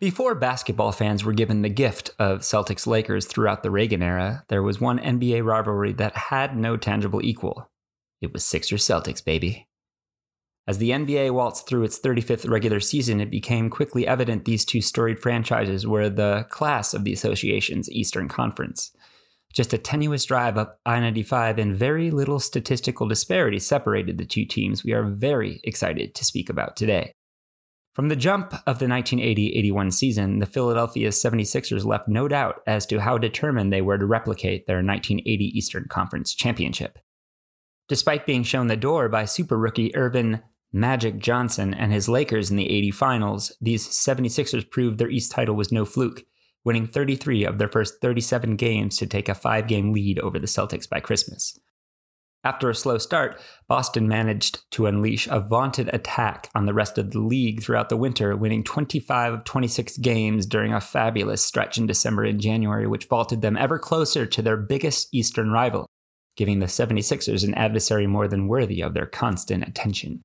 Before basketball fans were given the gift of Celtics Lakers throughout the Reagan era, there was one NBA rivalry that had no tangible equal. It was Sixers Celtics, baby. As the NBA waltzed through its 35th regular season, it became quickly evident these two storied franchises were the class of the association's Eastern Conference. Just a tenuous drive up I 95 and very little statistical disparity separated the two teams we are very excited to speak about today. From the jump of the 1980 81 season, the Philadelphia 76ers left no doubt as to how determined they were to replicate their 1980 Eastern Conference championship. Despite being shown the door by super rookie Earvin Magic Johnson and his Lakers in the 80 finals, these 76ers proved their East title was no fluke, winning 33 of their first 37 games to take a five game lead over the Celtics by Christmas. After a slow start, Boston managed to unleash a vaunted attack on the rest of the league throughout the winter, winning 25 of 26 games during a fabulous stretch in December and January, which vaulted them ever closer to their biggest Eastern rival, giving the 76ers an adversary more than worthy of their constant attention.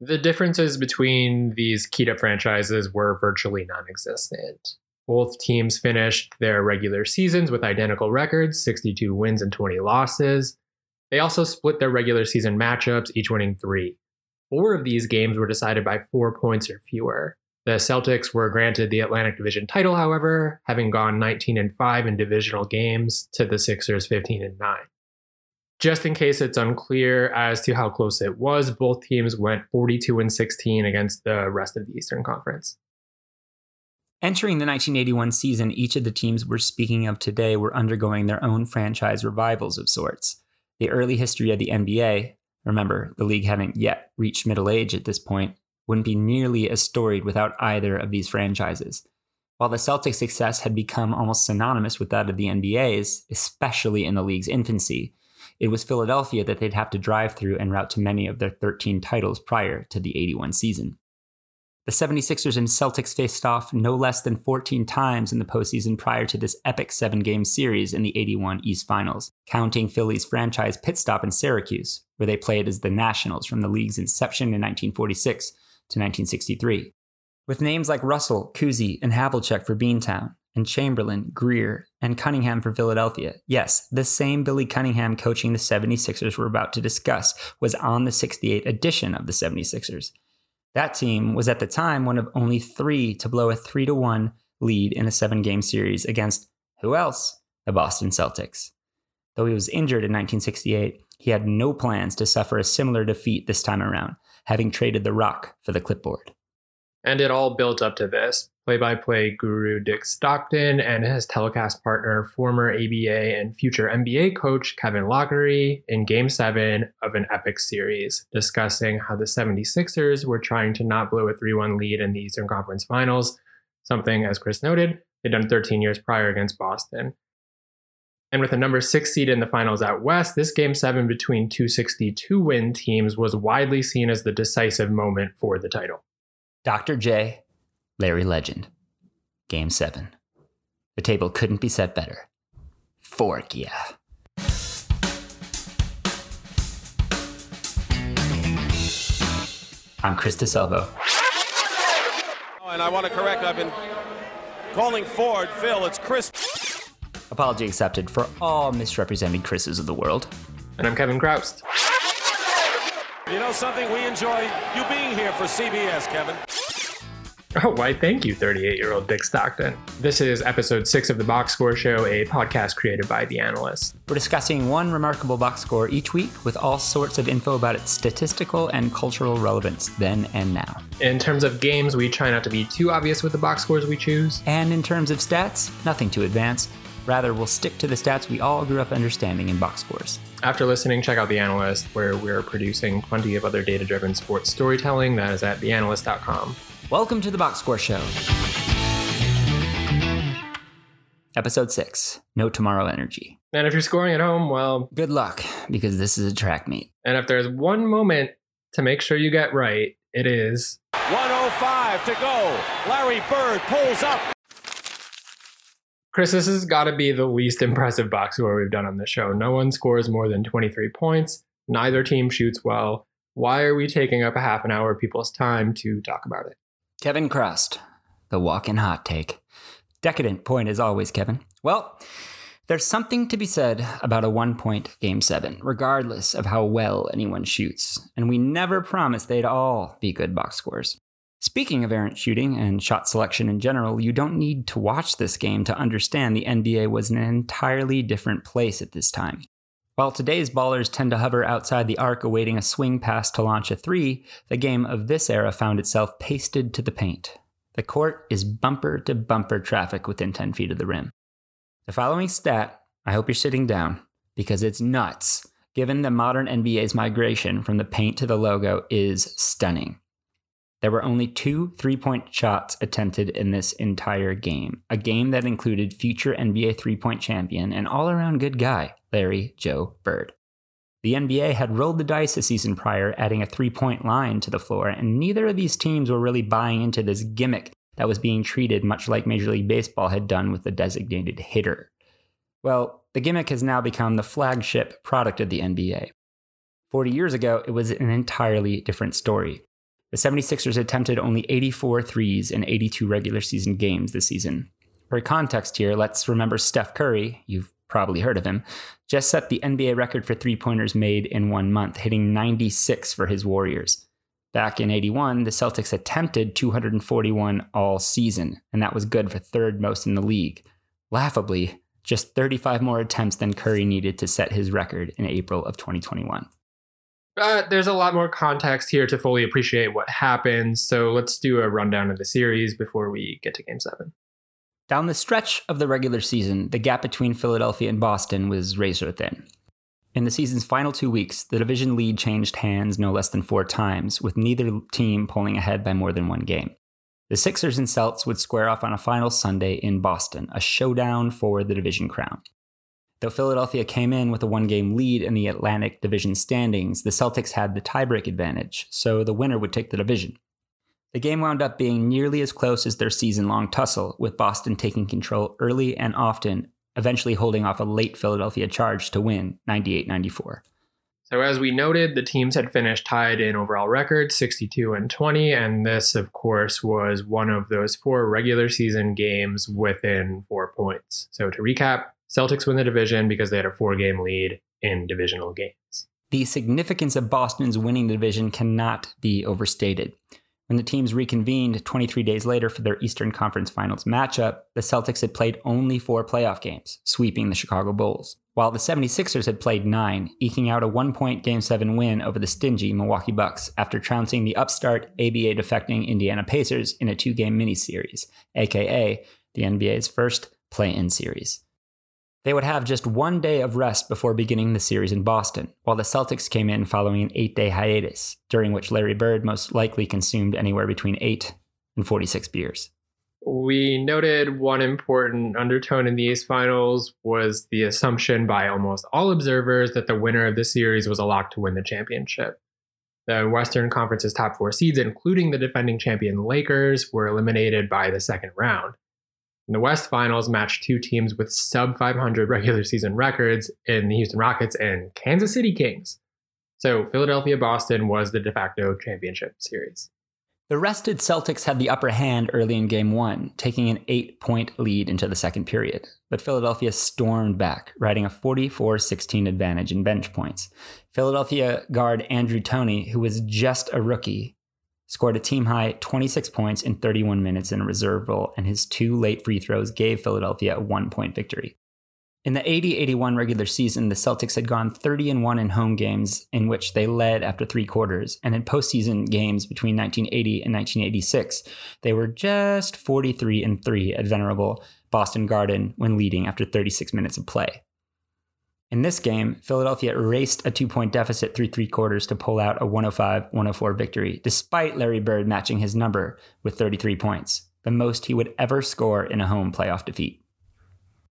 The differences between these keyed up franchises were virtually non existent. Both teams finished their regular seasons with identical records 62 wins and 20 losses. They also split their regular season matchups, each winning three. Four of these games were decided by four points or fewer. The Celtics were granted the Atlantic Division title, however, having gone 19 and 5 in divisional games to the Sixers 15 and 9. Just in case it's unclear as to how close it was, both teams went 42 and 16 against the rest of the Eastern Conference. Entering the 1981 season, each of the teams we're speaking of today were undergoing their own franchise revivals of sorts the early history of the NBA, remember, the league hadn't yet reached middle age at this point, wouldn't be nearly as storied without either of these franchises. While the Celtics' success had become almost synonymous with that of the NBA's, especially in the league's infancy, it was Philadelphia that they'd have to drive through en route to many of their 13 titles prior to the 81 season. The 76ers and Celtics faced off no less than 14 times in the postseason prior to this epic seven game series in the 81 East Finals, counting Philly's franchise pit stop in Syracuse, where they played as the Nationals from the league's inception in 1946 to 1963. With names like Russell, Cousy, and Havlicek for Beantown, and Chamberlain, Greer, and Cunningham for Philadelphia. Yes, the same Billy Cunningham coaching the 76ers we're about to discuss was on the 68 edition of the 76ers. That team was at the time one of only three to blow a 3 to 1 lead in a seven game series against who else? The Boston Celtics. Though he was injured in 1968, he had no plans to suffer a similar defeat this time around, having traded the rock for the clipboard. And it all built up to this play by play guru Dick Stockton and his telecast partner, former ABA and future NBA coach Kevin Loughery, in game seven of an epic series, discussing how the 76ers were trying to not blow a 3 1 lead in the Eastern Conference Finals, something, as Chris noted, they'd done 13 years prior against Boston. And with a number six seed in the finals out west, this game seven between two 62 win teams was widely seen as the decisive moment for the title. Dr. J Larry Legend. Game 7. The table couldn't be set better. Fork, yeah. I'm Chris DeSalvo. Oh, and I want to correct, I've been calling Ford Phil. It's Chris. Apology accepted for all misrepresented Chris's of the world. And I'm Kevin Chroust. You know something? We enjoy you being here for CBS, Kevin. Oh, why thank you, 38 year old Dick Stockton. This is episode six of the Box Score Show, a podcast created by The Analyst. We're discussing one remarkable box score each week with all sorts of info about its statistical and cultural relevance then and now. In terms of games, we try not to be too obvious with the box scores we choose. And in terms of stats, nothing too advanced. Rather, we'll stick to the stats we all grew up understanding in box scores. After listening, check out The Analyst, where we're producing plenty of other data driven sports storytelling. That is at theanalyst.com. Welcome to the Box Score Show. Episode 6 No Tomorrow Energy. And if you're scoring at home, well, Good luck, because this is a track meet. and if there's one moment to make sure you get right, it is 105 to go. Larry Bird pulls up. Chris, this has got to be the least impressive box score we've done on the show. No one scores more than 23 points. Neither team shoots well. Why are we taking up a half an hour of people's time to talk about it? Kevin Chroust, the walk-in hot take. Decadent point as always, Kevin. Well, there's something to be said about a one point game seven, regardless of how well anyone shoots, and we never promised they'd all be good box scores. Speaking of errant shooting and shot selection in general, you don't need to watch this game to understand the NBA was in an entirely different place at this time. While today's ballers tend to hover outside the arc awaiting a swing pass to launch a three, the game of this era found itself pasted to the paint. The court is bumper to bumper traffic within 10 feet of the rim. The following stat, I hope you're sitting down, because it's nuts, given the modern NBA's migration from the paint to the logo, is stunning. There were only two three point shots attempted in this entire game, a game that included future NBA three point champion and all around good guy, Larry Joe Bird. The NBA had rolled the dice a season prior, adding a three point line to the floor, and neither of these teams were really buying into this gimmick that was being treated much like Major League Baseball had done with the designated hitter. Well, the gimmick has now become the flagship product of the NBA. 40 years ago, it was an entirely different story. The 76ers attempted only 84 threes in 82 regular season games this season. For context here, let's remember Steph Curry, you've probably heard of him, just set the NBA record for three pointers made in one month, hitting 96 for his Warriors. Back in 81, the Celtics attempted 241 all season, and that was good for third most in the league. Laughably, just 35 more attempts than Curry needed to set his record in April of 2021. But uh, there's a lot more context here to fully appreciate what happened, so let's do a rundown of the series before we get to game seven. Down the stretch of the regular season, the gap between Philadelphia and Boston was razor thin. In the season's final two weeks, the division lead changed hands no less than four times, with neither team pulling ahead by more than one game. The Sixers and Celts would square off on a final Sunday in Boston, a showdown for the division crown. Though Philadelphia came in with a one game lead in the Atlantic Division standings, the Celtics had the tiebreak advantage, so the winner would take the division. The game wound up being nearly as close as their season long tussle, with Boston taking control early and often, eventually holding off a late Philadelphia charge to win 98 94. So, as we noted, the teams had finished tied in overall records 62 and 20, and this, of course, was one of those four regular season games within four points. So, to recap, Celtics win the division because they had a four game lead in divisional games. The significance of Boston's winning the division cannot be overstated. When the teams reconvened 23 days later for their Eastern Conference Finals matchup, the Celtics had played only four playoff games, sweeping the Chicago Bulls, while the 76ers had played nine, eking out a one point Game 7 win over the stingy Milwaukee Bucks after trouncing the upstart ABA defecting Indiana Pacers in a two game miniseries, aka the NBA's first play in series. They would have just one day of rest before beginning the series in Boston, while the Celtics came in following an eight day hiatus, during which Larry Bird most likely consumed anywhere between 8 and 46 beers. We noted one important undertone in the these finals was the assumption by almost all observers that the winner of the series was a lock to win the championship. The Western Conference's top four seeds, including the defending champion Lakers, were eliminated by the second round. And the West Finals matched two teams with sub 500 regular season records in the Houston Rockets and Kansas City Kings. So Philadelphia Boston was the de facto championship series. The rested Celtics had the upper hand early in game one, taking an eight point lead into the second period. But Philadelphia stormed back, riding a 44 16 advantage in bench points. Philadelphia guard Andrew Toney, who was just a rookie, scored a team high 26 points in 31 minutes in a reserve role, and his two late free throws gave Philadelphia a one point victory. In the 80 81 regular season, the Celtics had gone 30 and 1 in home games in which they led after three quarters, and in postseason games between 1980 and 1986, they were just 43 and 3 at venerable Boston Garden when leading after 36 minutes of play. In this game, Philadelphia erased a two point deficit through three quarters to pull out a 105 104 victory, despite Larry Bird matching his number with 33 points, the most he would ever score in a home playoff defeat.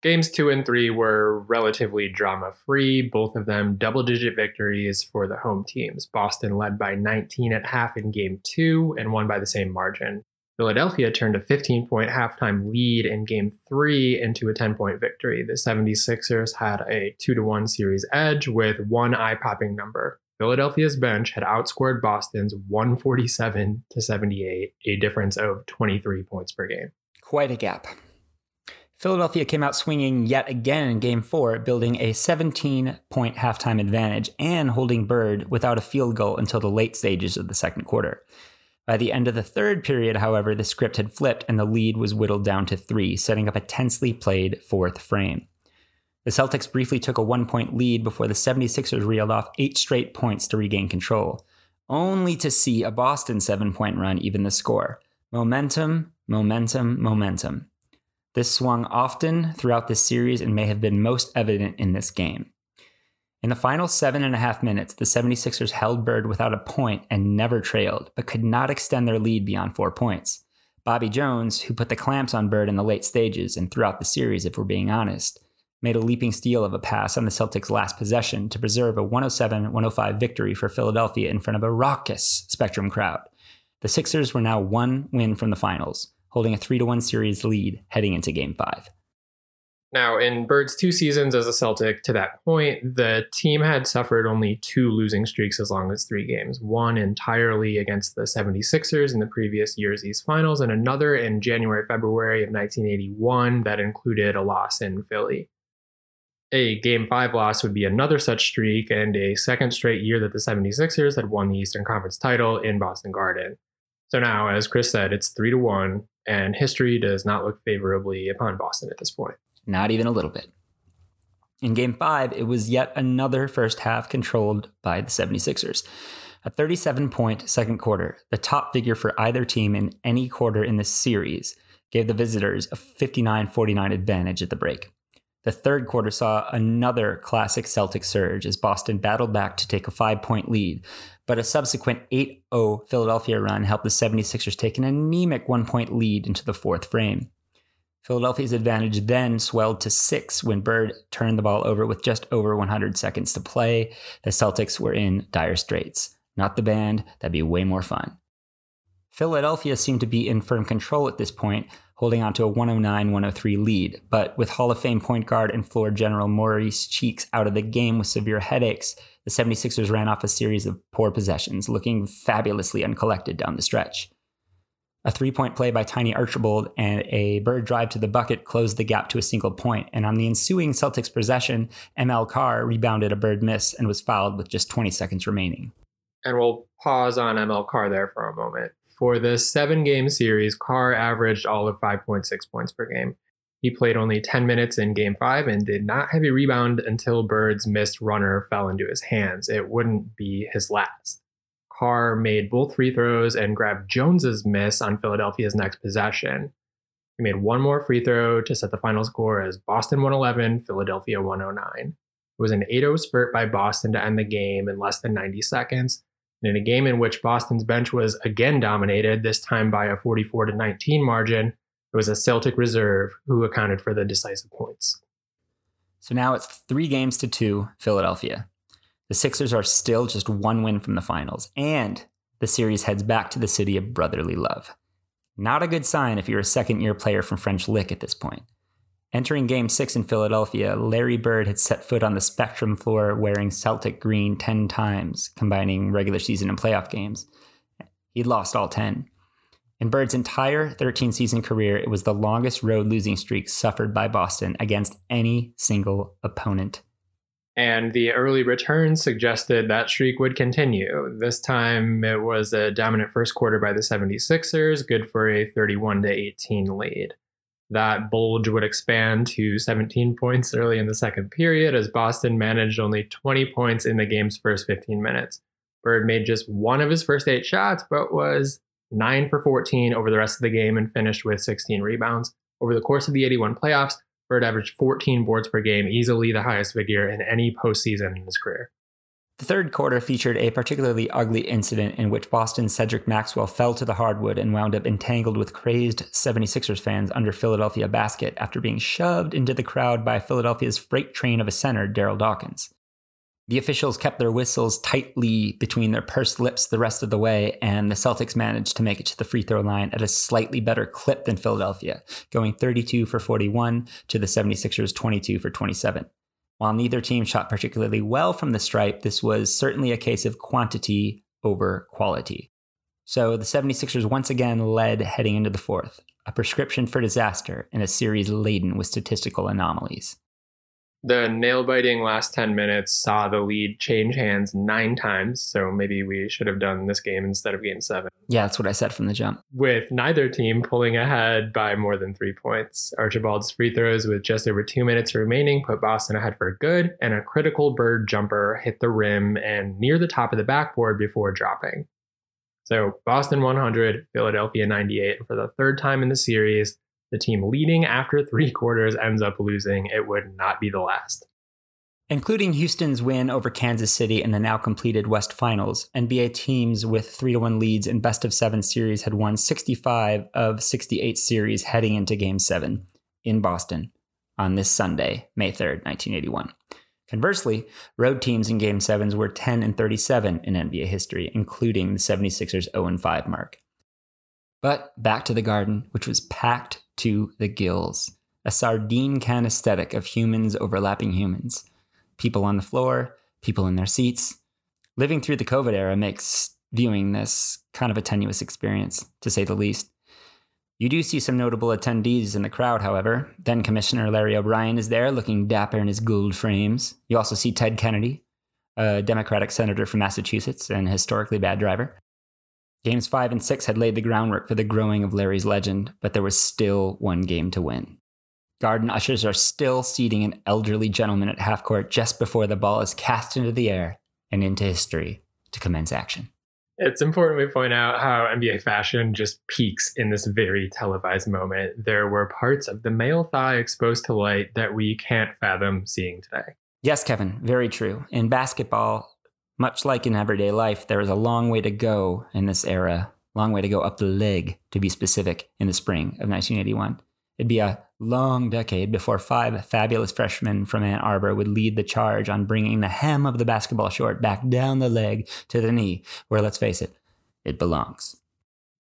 Games two and three were relatively drama free, both of them double digit victories for the home teams. Boston led by 19 at half in game two and won by the same margin. Philadelphia turned a 15 point halftime lead in game three into a 10 point victory. The 76ers had a 2 to 1 series edge with one eye popping number Philadelphia's bench had outscored Boston's 147 to 78, a difference of 23 points per game. Quite a gap. Philadelphia came out swinging yet again in game four, building a 17 point halftime advantage and holding Bird without a field goal until the late stages of the second quarter. By the end of the third period, however, the script had flipped and the lead was whittled down to three, setting up a tensely played fourth frame. The Celtics briefly took a one point lead before the 76ers reeled off eight straight points to regain control, only to see a Boston seven point run even the score. Momentum, momentum, momentum. This swung often throughout this series and may have been most evident in this game. In the final seven and a half minutes, the 76ers held Bird without a point and never trailed, but could not extend their lead beyond four points. Bobby Jones, who put the clamps on Bird in the late stages and throughout the series, if we're being honest, made a leaping steal of a pass on the Celtics' last possession to preserve a 107 105 victory for Philadelphia in front of a raucous Spectrum crowd. The Sixers were now one win from the finals, holding a 3 1 series lead heading into Game 5. Now, in Bird's two seasons as a Celtic to that point, the team had suffered only two losing streaks as long as three games one entirely against the 76ers in the previous year's East Finals, and another in January February of 1981 that included a loss in Philly. A Game 5 loss would be another such streak and a second straight year that the 76ers had won the Eastern Conference title in Boston Garden. So now, as Chris said, it's 3 to 1, and history does not look favorably upon Boston at this point. Not even a little bit. In game five, it was yet another first half controlled by the 76ers. A 37 point second quarter, the top figure for either team in any quarter in this series, gave the visitors a 59 49 advantage at the break. The third quarter saw another classic Celtic surge as Boston battled back to take a five point lead, but a subsequent 8 0 Philadelphia run helped the 76ers take an anemic one point lead into the fourth frame. Philadelphia's advantage then swelled to six when Bird turned the ball over with just over 100 seconds to play. The Celtics were in dire straits. Not the band, that'd be way more fun. Philadelphia seemed to be in firm control at this point, holding on to a 109 103 lead. But with Hall of Fame point guard and floor general Maurice Cheeks out of the game with severe headaches, the 76ers ran off a series of poor possessions, looking fabulously uncollected down the stretch. A three point play by Tiny Archibald and a bird drive to the bucket closed the gap to a single point. And on the ensuing Celtics possession, ML Carr rebounded a bird miss and was fouled with just 20 seconds remaining. And we'll pause on ML Carr there for a moment. For the seven game series, Carr averaged all of 5.6 points per game. He played only 10 minutes in game five and did not have a rebound until Bird's missed runner fell into his hands. It wouldn't be his last. Carr made both free throws and grabbed Jones's miss on Philadelphia's next possession. He made one more free throw to set the final score as Boston 111, Philadelphia 109. It was an 8 0 spurt by Boston to end the game in less than 90 seconds. And in a game in which Boston's bench was again dominated, this time by a 44 to 19 margin, it was a Celtic reserve who accounted for the decisive points. So now it's three games to two, Philadelphia. The Sixers are still just one win from the finals, and the series heads back to the city of brotherly love. Not a good sign if you're a second year player from French Lick at this point. Entering game six in Philadelphia, Larry Bird had set foot on the Spectrum floor wearing Celtic green 10 times, combining regular season and playoff games. He'd lost all 10. In Bird's entire 13 season career, it was the longest road losing streak suffered by Boston against any single opponent and the early returns suggested that streak would continue. This time it was a dominant first quarter by the 76ers, good for a 31 to 18 lead. That bulge would expand to 17 points early in the second period as Boston managed only 20 points in the game's first 15 minutes. Bird made just one of his first eight shots, but was 9 for 14 over the rest of the game and finished with 16 rebounds. Over the course of the 81 playoffs, Bird averaged 14 boards per game, easily the highest figure in any postseason in his career. The third quarter featured a particularly ugly incident in which Boston's Cedric Maxwell fell to the hardwood and wound up entangled with crazed 76ers fans under Philadelphia basket after being shoved into the crowd by Philadelphia's freight train of a center, Darryl Dawkins. The officials kept their whistles tightly between their pursed lips the rest of the way, and the Celtics managed to make it to the free throw line at a slightly better clip than Philadelphia, going 32 for 41 to the 76ers 22 for 27. While neither team shot particularly well from the stripe, this was certainly a case of quantity over quality. So the 76ers once again led heading into the fourth, a prescription for disaster in a series laden with statistical anomalies. The nail biting last 10 minutes saw the lead change hands nine times. So maybe we should have done this game instead of game seven. Yeah, that's what I said from the jump. With neither team pulling ahead by more than three points. Archibald's free throws with just over two minutes remaining put Boston ahead for good, and a critical bird jumper hit the rim and near the top of the backboard before dropping. So Boston 100, Philadelphia 98. And for the third time in the series, the team leading after three quarters ends up losing, it would not be the last. Including Houston's win over Kansas City in the now completed West Finals, NBA teams with 3 1 leads in best of 7 series had won 65 of 68 series heading into game 7 in Boston on this Sunday, May 3rd, 1981. Conversely, road teams in game 7s were 10 and 37 in NBA history, including the 76ers 0 5 mark. But back to the garden, which was packed to the gills. A sardine can aesthetic of humans overlapping humans. People on the floor, people in their seats. Living through the COVID era makes viewing this kind of a tenuous experience, to say the least. You do see some notable attendees in the crowd, however. Then Commissioner Larry O'Brien is there looking dapper in his gold frames. You also see Ted Kennedy, a Democratic senator from Massachusetts and historically bad driver. Games 5 and 6 had laid the groundwork for the growing of Larry's legend, but there was still one game to win. Garden ushers are still seating an elderly gentleman at half court just before the ball is cast into the air and into history to commence action. It's important we point out how NBA fashion just peaks in this very televised moment. There were parts of the male thigh exposed to light that we can't fathom seeing today. Yes, Kevin, very true. In basketball, much like in everyday life, there is a long way to go in this era, long way to go up the leg, to be specific, in the spring of 1981. It'd be a long decade before five fabulous freshmen from Ann Arbor would lead the charge on bringing the hem of the basketball short back down the leg to the knee, where, let's face it, it belongs.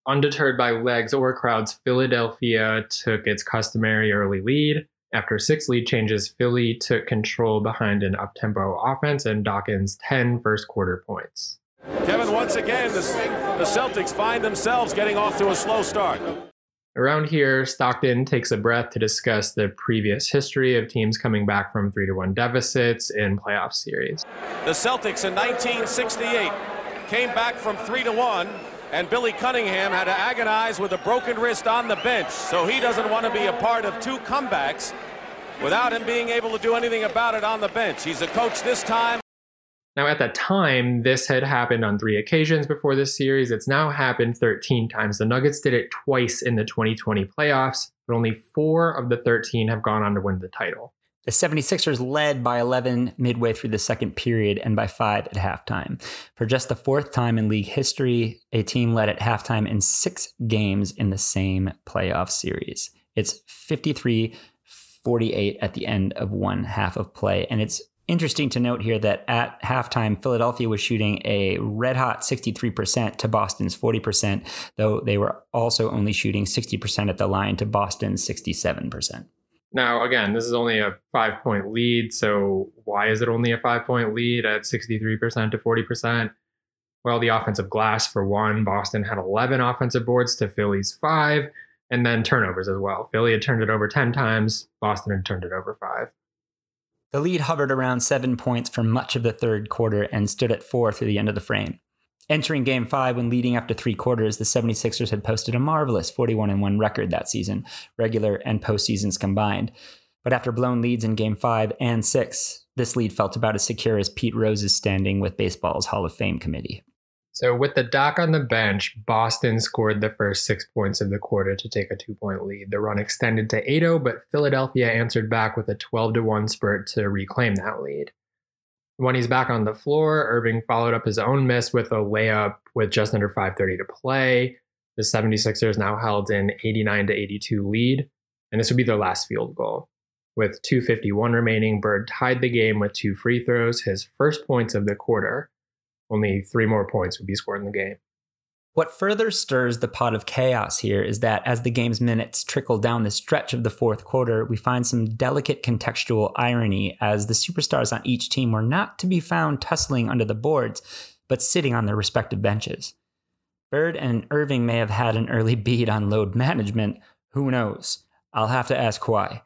Undeterred by legs or crowds, Philadelphia took its customary early lead. After six lead changes, Philly took control behind an up-tempo offense and Dawkins' 10 first quarter points. Kevin, once again, the, the Celtics find themselves getting off to a slow start. Around here, Stockton takes a breath to discuss the previous history of teams coming back from 3 to 1 deficits in playoff series. The Celtics in 1968 came back from 3 to 1 and Billy Cunningham had to agonize with a broken wrist on the bench. So he doesn't want to be a part of two comebacks without him being able to do anything about it on the bench. He's a coach this time. Now, at that time, this had happened on three occasions before this series. It's now happened 13 times. The Nuggets did it twice in the 2020 playoffs, but only four of the 13 have gone on to win the title. The 76ers led by 11 midway through the second period and by five at halftime. For just the fourth time in league history, a team led at halftime in six games in the same playoff series. It's 53 48 at the end of one half of play. And it's interesting to note here that at halftime, Philadelphia was shooting a red hot 63% to Boston's 40%, though they were also only shooting 60% at the line to Boston's 67%. Now, again, this is only a five point lead. So, why is it only a five point lead at 63% to 40%? Well, the offensive glass, for one, Boston had 11 offensive boards to Philly's five, and then turnovers as well. Philly had turned it over 10 times, Boston had turned it over five. The lead hovered around seven points for much of the third quarter and stood at four through the end of the frame. Entering game five, when leading after three quarters, the 76ers had posted a marvelous 41 and 1 record that season, regular and postseasons combined. But after blown leads in game five and six, this lead felt about as secure as Pete Rose's standing with baseball's Hall of Fame committee. So, with the doc on the bench, Boston scored the first six points of the quarter to take a two point lead. The run extended to 8 0, but Philadelphia answered back with a 12 1 spurt to reclaim that lead. When he's back on the floor, Erving followed up his own miss with a layup with just under 5:30 to play. The 76ers now held an 89 to 82 lead, and this would be their last field goal. With 251 remaining, Bird tied the game with two free throws, his first points of the quarter. Only three more points would be scored in the game. What further stirs the pot of chaos here is that as the game's minutes trickle down the stretch of the fourth quarter, we find some delicate contextual irony as the superstars on each team were not to be found tussling under the boards, but sitting on their respective benches. Bird and Erving may have had an early bead on load management. Who knows? I'll have to ask why.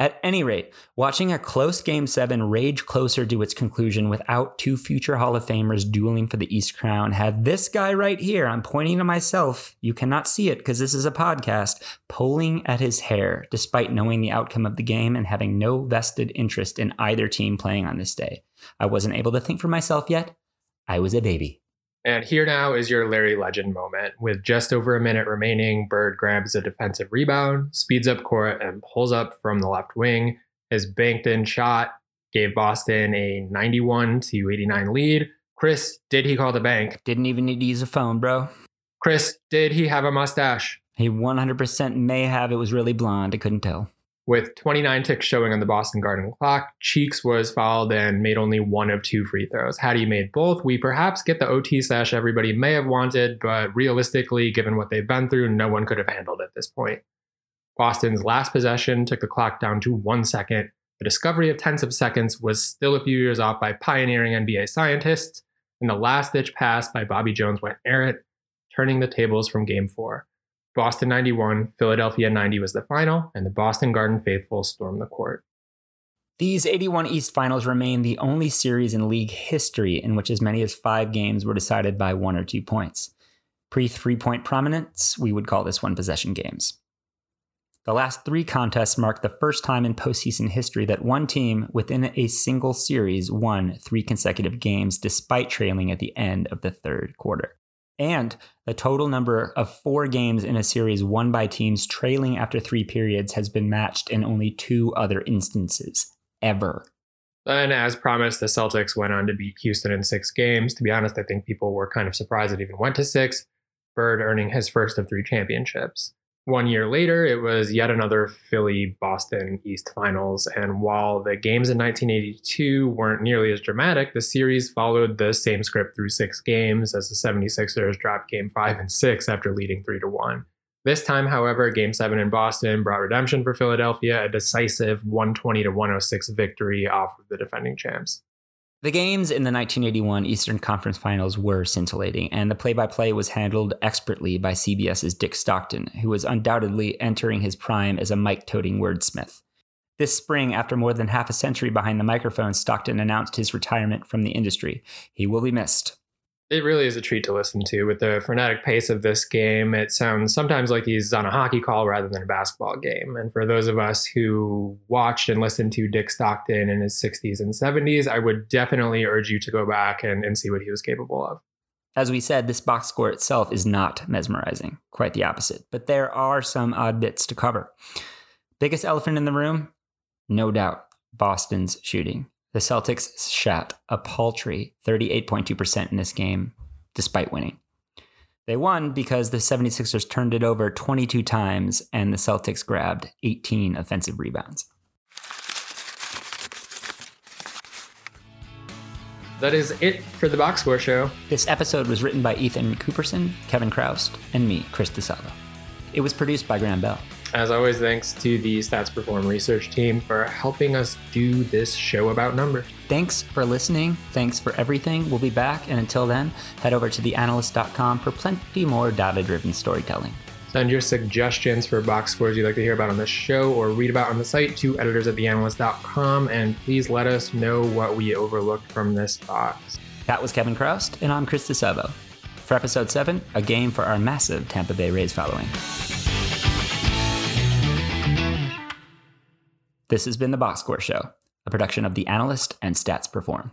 At any rate, watching a close Game 7 rage closer to its conclusion without two future Hall of Famers dueling for the East Crown had this guy right here, I'm pointing to myself, you cannot see it because this is a podcast, pulling at his hair despite knowing the outcome of the game and having no vested interest in either team playing on this day. I wasn't able to think for myself yet. I was a baby. And here now is your Larry Legend moment. With just over a minute remaining, Bird grabs a defensive rebound, speeds up court, and pulls up from the left wing. His banked in shot gave Boston a 91 to 89 lead. Chris, did he call the bank? Didn't even need to use a phone, bro. Chris, did he have a mustache? He 100% may have. It was really blonde. I couldn't tell. With 29 ticks showing on the Boston Garden clock, Cheeks was fouled and made only one of two free throws. Had he made both, we perhaps get the OT slash everybody may have wanted, but realistically, given what they've been through, no one could have handled at this point. Boston's last possession took the clock down to one second. The discovery of tenths of seconds was still a few years off by pioneering NBA scientists, and the last ditch pass by Bobby Jones went errant, turning the tables from game four. Boston 91, Philadelphia 90 was the final, and the Boston Garden faithful stormed the court. These 81 East finals remain the only series in league history in which as many as five games were decided by one or two points. Pre three point prominence, we would call this one possession games. The last three contests marked the first time in postseason history that one team within a single series won three consecutive games despite trailing at the end of the third quarter and the total number of four games in a series won by teams trailing after three periods has been matched in only two other instances ever. And as promised, the Celtics went on to beat Houston in six games. To be honest, I think people were kind of surprised it even went to six. Bird earning his first of three championships. One year later, it was yet another Philly Boston East finals. And while the games in 1982 weren't nearly as dramatic, the series followed the same script through six games as the 76ers dropped game five and six after leading three to one. This time, however, game seven in Boston brought redemption for Philadelphia, a decisive 120 to 106 victory off of the defending champs. The games in the 1981 Eastern Conference Finals were scintillating, and the play by play was handled expertly by CBS's Dick Stockton, who was undoubtedly entering his prime as a mic toting wordsmith. This spring, after more than half a century behind the microphone, Stockton announced his retirement from the industry. He will be missed it really is a treat to listen to. With the frenetic pace of this game, it sounds sometimes like he's on a hockey call rather than a basketball game. And for those of us who watched and listened to Dick Stockton in his 60s and 70s, I would definitely urge you to go back and, and see what he was capable of. As we said, this box score itself is not mesmerizing, quite the opposite. But there are some odd bits to cover. Biggest elephant in the room? No doubt, Boston's shooting. The Celtics shot a paltry 38.2% in this game, despite winning. They won because the 76ers turned it over 22 times and the Celtics grabbed 18 offensive rebounds. That is it for the Box Score Show. This episode was written by Ethan Cooperson, Kevin Chroust, and me, Chris DeSalvo. It was produced by Graham Bell. As always, thanks to the Stats Perform research team for helping us do this show about numbers. Thanks for listening. Thanks for everything. We'll be back. And until then, head over to theanalyst.com for plenty more data driven storytelling. Send your suggestions for box scores you'd like to hear about on the show or read about on the site to editors at theanalyst.com. And please let us know what we overlooked from this box. That was Kevin Chroust, and I'm Chris DeSalvo. For episode 7, a game for our massive Tampa Bay Rays following. This has been The Box Score Show, a production of The Analyst and Stats Perform.